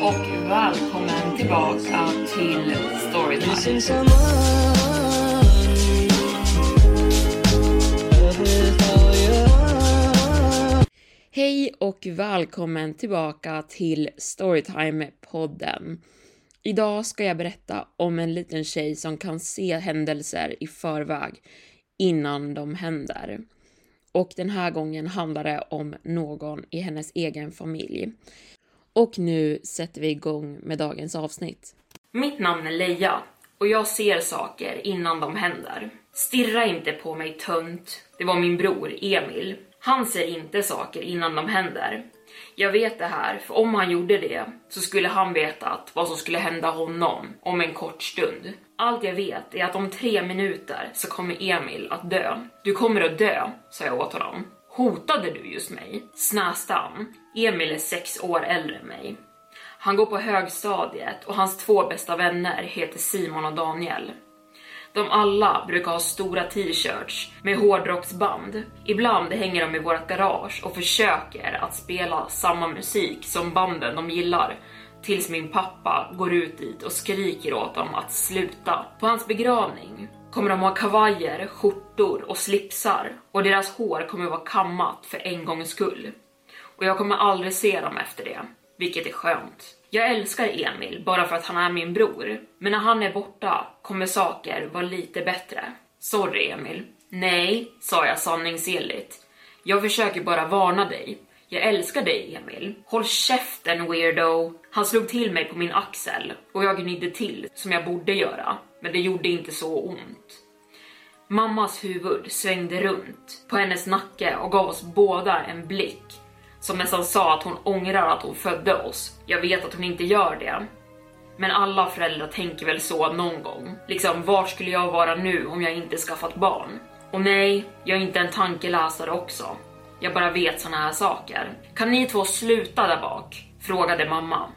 Och välkommen tillbaka till Storytime. Hej och välkommen tillbaka till Storytime-podden. Idag ska jag berätta om en liten tjej som kan se händelser i förväg innan de händer. Och den här gången handlar det om någon i hennes egen familj. Och nu sätter vi igång med dagens avsnitt. Mitt namn är Leia och jag ser saker innan de händer. Stirra inte på mig tönt. Det var min bror Emil. Han ser inte saker innan de händer. Jag vet det här, för om han gjorde det så skulle han vetat vad som skulle hända honom om en kort stund. Allt jag vet är att om tre minuter så kommer Emil att dö. Du kommer att dö, sa jag åt honom. Hotade du just mig? Snäste han. Emil är sex år äldre än mig. Han går på högstadiet och hans två bästa vänner heter Simon och Daniel. De alla brukar ha stora t-shirts med hårdrocksband. Ibland hänger de i vårt garage och försöker att spela samma musik som banden de gillar tills min pappa går ut dit och skriker åt dem att sluta. På hans begravning kommer de ha kavajer, skjortor och slipsar och deras hår kommer vara kammat för en gångs skull. Och jag kommer aldrig se dem efter det, vilket är skönt. Jag älskar Emil bara för att han är min bror, men när han är borta kommer saker vara lite bättre. Sorry Emil. Nej, sa jag sanningsenligt. Jag försöker bara varna dig. Jag älskar dig Emil. Håll käften weirdo. Han slog till mig på min axel och jag gnidde till som jag borde göra, men det gjorde inte så ont. Mammas huvud svängde runt på hennes nacke och gav oss båda en blick som nästan sa att hon ångrar att hon födde oss. Jag vet att hon inte gör det. Men alla föräldrar tänker väl så någon gång. Liksom, var skulle jag vara nu om jag inte skaffat barn? Och nej, jag är inte en tankeläsare också. Jag bara vet såna här saker. Kan ni två sluta där bak? Frågade mamma.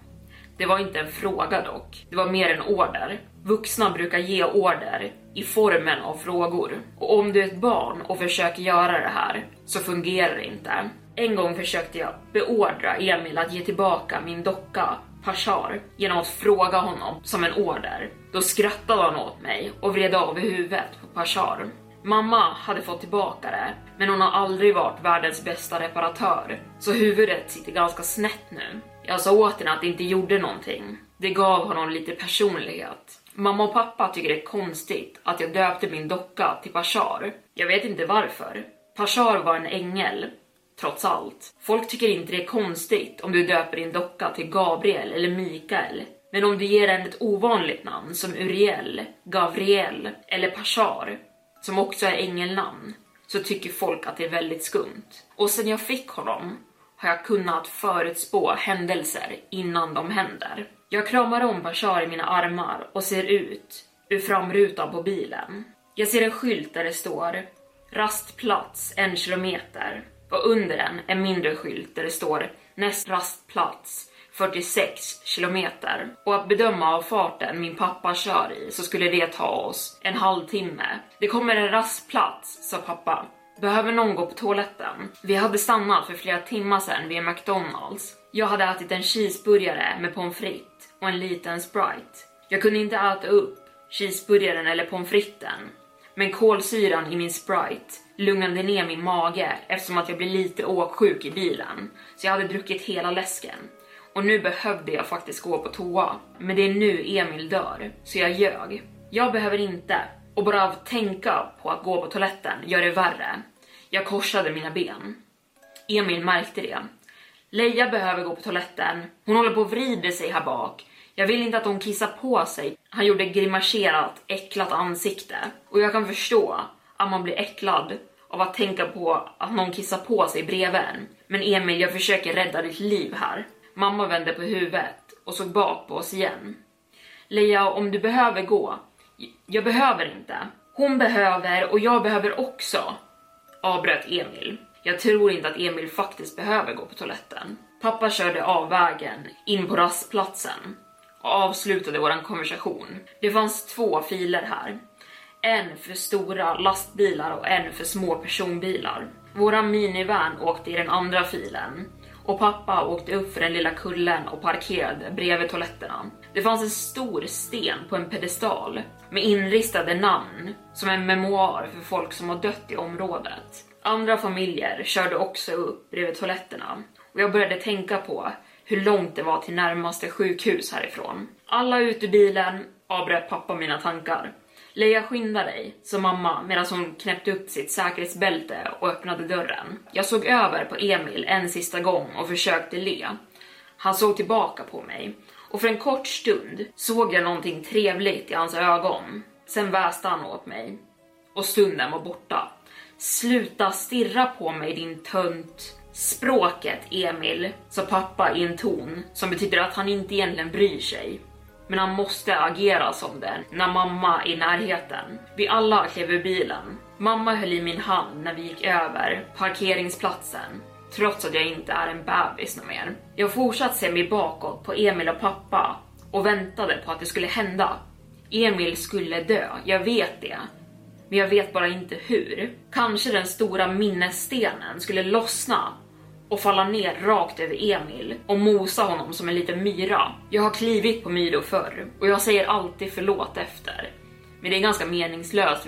Det var inte en fråga dock, det var mer en order. Vuxna brukar ge order i formen av frågor. Och om du är ett barn och försöker göra det här så fungerar det inte. En gång försökte jag beordra Emil att ge tillbaka min docka Pashar genom att fråga honom som en order. Då skrattade han åt mig och vred av huvudet på Pashar. Mamma hade fått tillbaka det, men hon har aldrig varit världens bästa reparatör, så huvudet sitter ganska snett nu. Jag sa åt henne att det inte gjorde någonting. Det gav honom lite personlighet. Mamma och pappa tycker det är konstigt att jag döpte min docka till Pashar. Jag vet inte varför. Pashar var en ängel, trots allt. Folk tycker inte det är konstigt om du döper din docka till Gabriel eller Mikael. Men om du ger den ett ovanligt namn som Uriel, Gavriel eller Pashar, som också är ängelnamn, så tycker folk att det är väldigt skumt. Och sen jag fick honom har jag kunnat förutspå händelser innan de händer. Jag kramar om Bashar i mina armar och ser ut ur framrutan på bilen. Jag ser en skylt där det står rastplats en kilometer och under den en mindre skylt där det står näst rastplats 46 kilometer. Och att bedöma av farten min pappa kör i så skulle det ta oss en halvtimme. Det kommer en rastplats, sa pappa. Behöver någon gå på toaletten? Vi hade stannat för flera timmar sedan vid McDonalds. Jag hade ätit en cheeseburgare med pommes frites och en liten Sprite. Jag kunde inte äta upp cheeseburgaren eller pommes fritesen. Men kolsyran i min Sprite lugnade ner min mage eftersom att jag blev lite åksjuk i bilen. Så jag hade druckit hela läsken. Och nu behövde jag faktiskt gå på toa. Men det är nu Emil dör, så jag ljög. Jag behöver inte. Och bara av tänka på att gå på toaletten gör det värre. Jag korsade mina ben. Emil märkte det. Leia behöver gå på toaletten. Hon håller på att vrida sig här bak. Jag vill inte att hon kissar på sig. Han gjorde grimaserat, äcklat ansikte. Och jag kan förstå att man blir äcklad av att tänka på att någon kissar på sig bredvid en. Men Emil, jag försöker rädda ditt liv här. Mamma vände på huvudet och såg bak på oss igen. Leia, om du behöver gå. Jag behöver inte. Hon behöver och jag behöver också. Avbröt Emil. Jag tror inte att Emil faktiskt behöver gå på toaletten. Pappa körde av vägen in på rastplatsen och avslutade våran konversation. Det fanns två filer här. En för stora lastbilar och en för små personbilar. Våran minivan åkte i den andra filen och pappa åkte upp för den lilla kullen och parkerade bredvid toaletterna. Det fanns en stor sten på en pedestal med inristade namn som en memoar för folk som har dött i området. Andra familjer körde också upp bredvid toaletterna och jag började tänka på hur långt det var till närmaste sjukhus härifrån. Alla ut ur bilen avbröt pappa mina tankar. Leia skynda dig, sa mamma medan hon knäppte upp sitt säkerhetsbälte och öppnade dörren. Jag såg över på Emil en sista gång och försökte le. Han såg tillbaka på mig och för en kort stund såg jag någonting trevligt i hans ögon. Sen väste han åt mig och stunden var borta. Sluta stirra på mig din tönt. Språket, Emil, sa pappa i en ton som betyder att han inte egentligen bryr sig. Men han måste agera som det när mamma är i närheten. Vi alla klev ur bilen. Mamma höll i min hand när vi gick över parkeringsplatsen trots att jag inte är en bebis mer. Jag fortsatte se mig bakåt på Emil och pappa och väntade på att det skulle hända. Emil skulle dö, jag vet det. Men jag vet bara inte hur. Kanske den stora minnesstenen skulle lossna och falla ner rakt över Emil och mosa honom som en liten myra. Jag har klivit på myror förr och jag säger alltid förlåt efter. Men det är ganska meningslöst.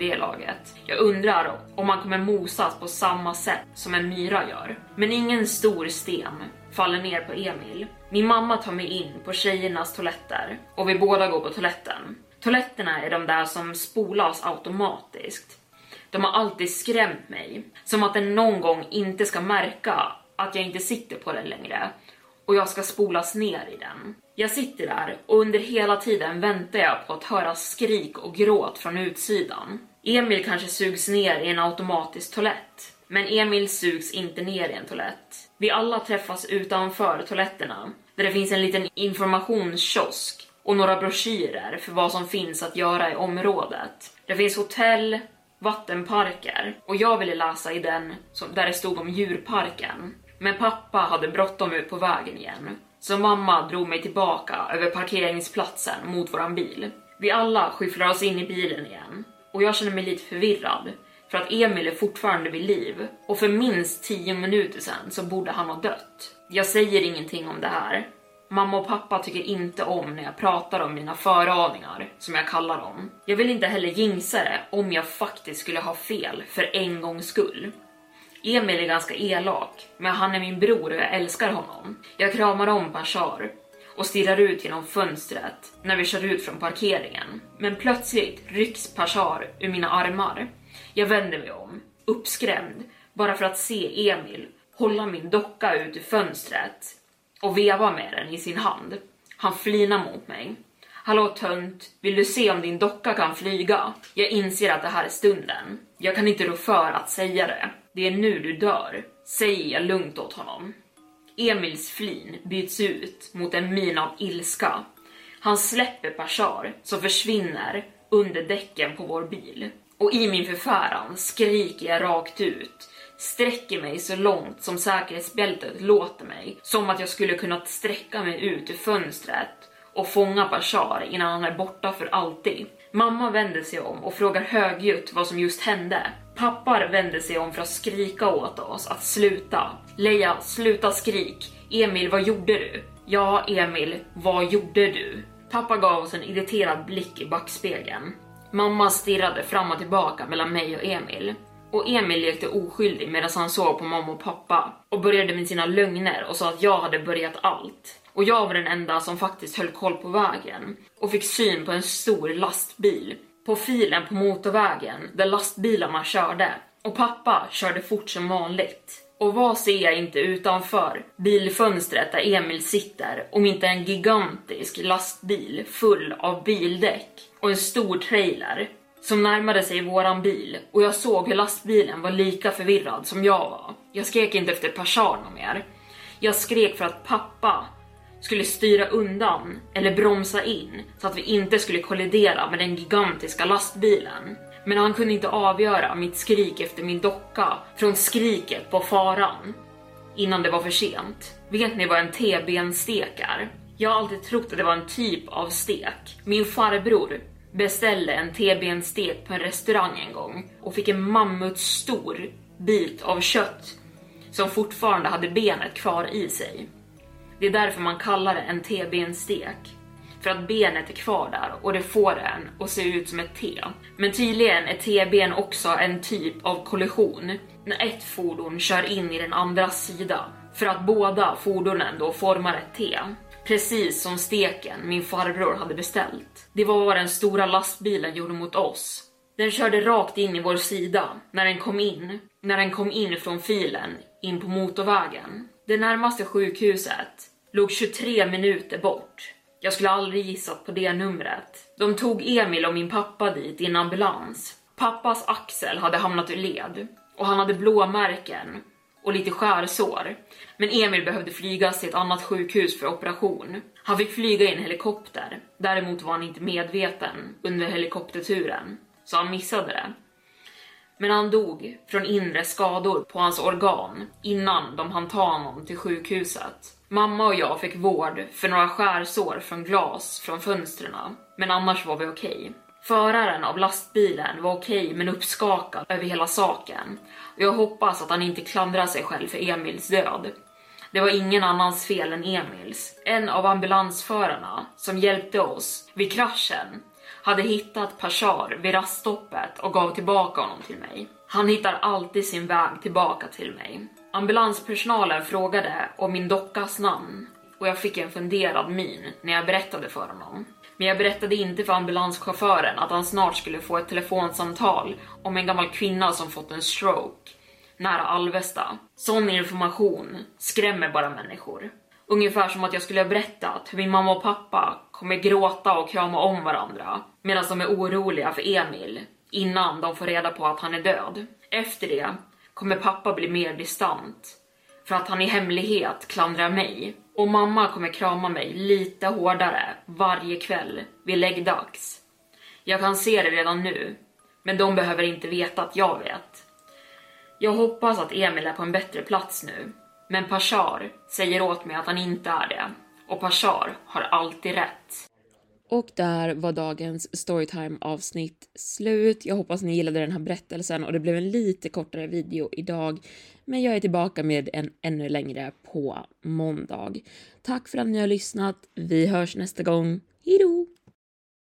Det laget. Jag undrar om man kommer mosas på samma sätt som en myra gör. Men ingen stor sten faller ner på Emil. Min mamma tar mig in på tjejernas toaletter och vi båda går på toaletten. Toaletterna är de där som spolas automatiskt. De har alltid skrämt mig, som att den någon gång inte ska märka att jag inte sitter på den längre och jag ska spolas ner i den. Jag sitter där och under hela tiden väntar jag på att höra skrik och gråt från utsidan. Emil kanske sugs ner i en automatisk toalett, men Emil sugs inte ner i en toalett. Vi alla träffas utanför toaletterna, där det finns en liten informationskiosk och några broschyrer för vad som finns att göra i området. Det finns hotell, vattenparker och jag ville läsa i den där det stod om djurparken. Men pappa hade bråttom ut på vägen igen, så mamma drog mig tillbaka över parkeringsplatsen mot våran bil. Vi alla skyfflar oss in i bilen igen och jag känner mig lite förvirrad för att Emil är fortfarande vid liv och för minst 10 minuter sedan så borde han ha dött. Jag säger ingenting om det här. Mamma och pappa tycker inte om när jag pratar om mina föraningar, som jag kallar dem. Jag vill inte heller jinxa det om jag faktiskt skulle ha fel för en gångs skull. Emil är ganska elak, men han är min bror och jag älskar honom. Jag kramar om Bashar och stirrar ut genom fönstret när vi kör ut från parkeringen. Men plötsligt rycks Pashar ur mina armar. Jag vänder mig om, uppskrämd, bara för att se Emil hålla min docka ut ur fönstret och veva med den i sin hand. Han flinar mot mig. Hallå tönt, vill du se om din docka kan flyga? Jag inser att det här är stunden. Jag kan inte rå för att säga det. Det är nu du dör, säger jag lugnt åt honom. Emils flin byts ut mot en min av ilska. Han släpper Bashar som försvinner under däcken på vår bil. Och i min förfäran skriker jag rakt ut, sträcker mig så långt som säkerhetsbältet låter mig, som att jag skulle kunnat sträcka mig ut ur fönstret och fånga Bashar innan han är borta för alltid. Mamma vänder sig om och frågar högljutt vad som just hände. Pappa vände sig om för att skrika åt oss att sluta. Leia, sluta skrik. Emil, vad gjorde du? Ja, Emil, vad gjorde du? Pappa gav oss en irriterad blick i backspegeln. Mamma stirrade fram och tillbaka mellan mig och Emil. Och Emil lekte oskyldig medan han såg på mamma och pappa och började med sina lögner och sa att jag hade börjat allt. Och jag var den enda som faktiskt höll koll på vägen och fick syn på en stor lastbil på filen på motorvägen där lastbilarna körde. Och pappa körde fort som vanligt. Och vad ser jag inte utanför bilfönstret där Emil sitter om inte en gigantisk lastbil full av bildäck och en stor trailer som närmade sig våran bil och jag såg hur lastbilen var lika förvirrad som jag var. Jag skrek inte efter Pashar mer. Jag skrek för att pappa skulle styra undan eller bromsa in så att vi inte skulle kollidera med den gigantiska lastbilen. Men han kunde inte avgöra mitt skrik efter min docka från skriket på faran innan det var för sent. Vet ni vad en T-benstek är? Jag har alltid trott att det var en typ av stek. Min farbror beställde en T-benstek på en restaurang en gång och fick en mammutstor bit av kött som fortfarande hade benet kvar i sig. Det är därför man kallar det en T-benstek. För att benet är kvar där och det får en att se ut som ett T. Men tydligen är T-ben också en typ av kollision. När ett fordon kör in i den andra sida. För att båda fordonen då formar ett T. Precis som steken min farbror hade beställt. Det var vad den stora lastbilen gjorde mot oss. Den körde rakt in i vår sida när den kom in. När den kom in från filen in på motorvägen. Det närmaste sjukhuset låg 23 minuter bort. Jag skulle aldrig gissat på det numret. De tog Emil och min pappa dit i en ambulans. Pappas axel hade hamnat ur led och han hade blåmärken och lite skärsår. Men Emil behövde flygas till ett annat sjukhus för operation. Han fick flyga i en helikopter. Däremot var han inte medveten under helikopterturen, så han missade det. Men han dog från inre skador på hans organ innan de hann ta honom till sjukhuset. Mamma och jag fick vård för några skärsår från glas från fönstren, men annars var vi okej. Föraren av lastbilen var okej men uppskakad över hela saken och jag hoppas att han inte klandrar sig själv för Emils död. Det var ingen annans fel än Emils. En av ambulansförarna som hjälpte oss vid kraschen hade hittat Pashar vid raststoppet och gav tillbaka honom till mig. Han hittar alltid sin väg tillbaka till mig. Ambulanspersonalen frågade om min dockas namn och jag fick en funderad min när jag berättade för honom. Men jag berättade inte för ambulanschauffören att han snart skulle få ett telefonsamtal om en gammal kvinna som fått en stroke nära Alvesta. Sån information skrämmer bara människor. Ungefär som att jag skulle ha berättat hur min mamma och pappa kommer gråta och krama om varandra medan de är oroliga för Emil innan de får reda på att han är död. Efter det kommer pappa bli mer distant för att han i hemlighet klandrar mig och mamma kommer krama mig lite hårdare varje kväll vid läggdags. Jag kan se det redan nu, men de behöver inte veta att jag vet. Jag hoppas att Emil är på en bättre plats nu, men Pashar säger åt mig att han inte är det. Och Pashar har alltid rätt. Och där var dagens storytime avsnitt slut. Jag hoppas ni gillade den här berättelsen och det blev en lite kortare video idag. Men jag är tillbaka med en ännu längre på måndag. Tack för att ni har lyssnat. Vi hörs nästa gång. Hejdå!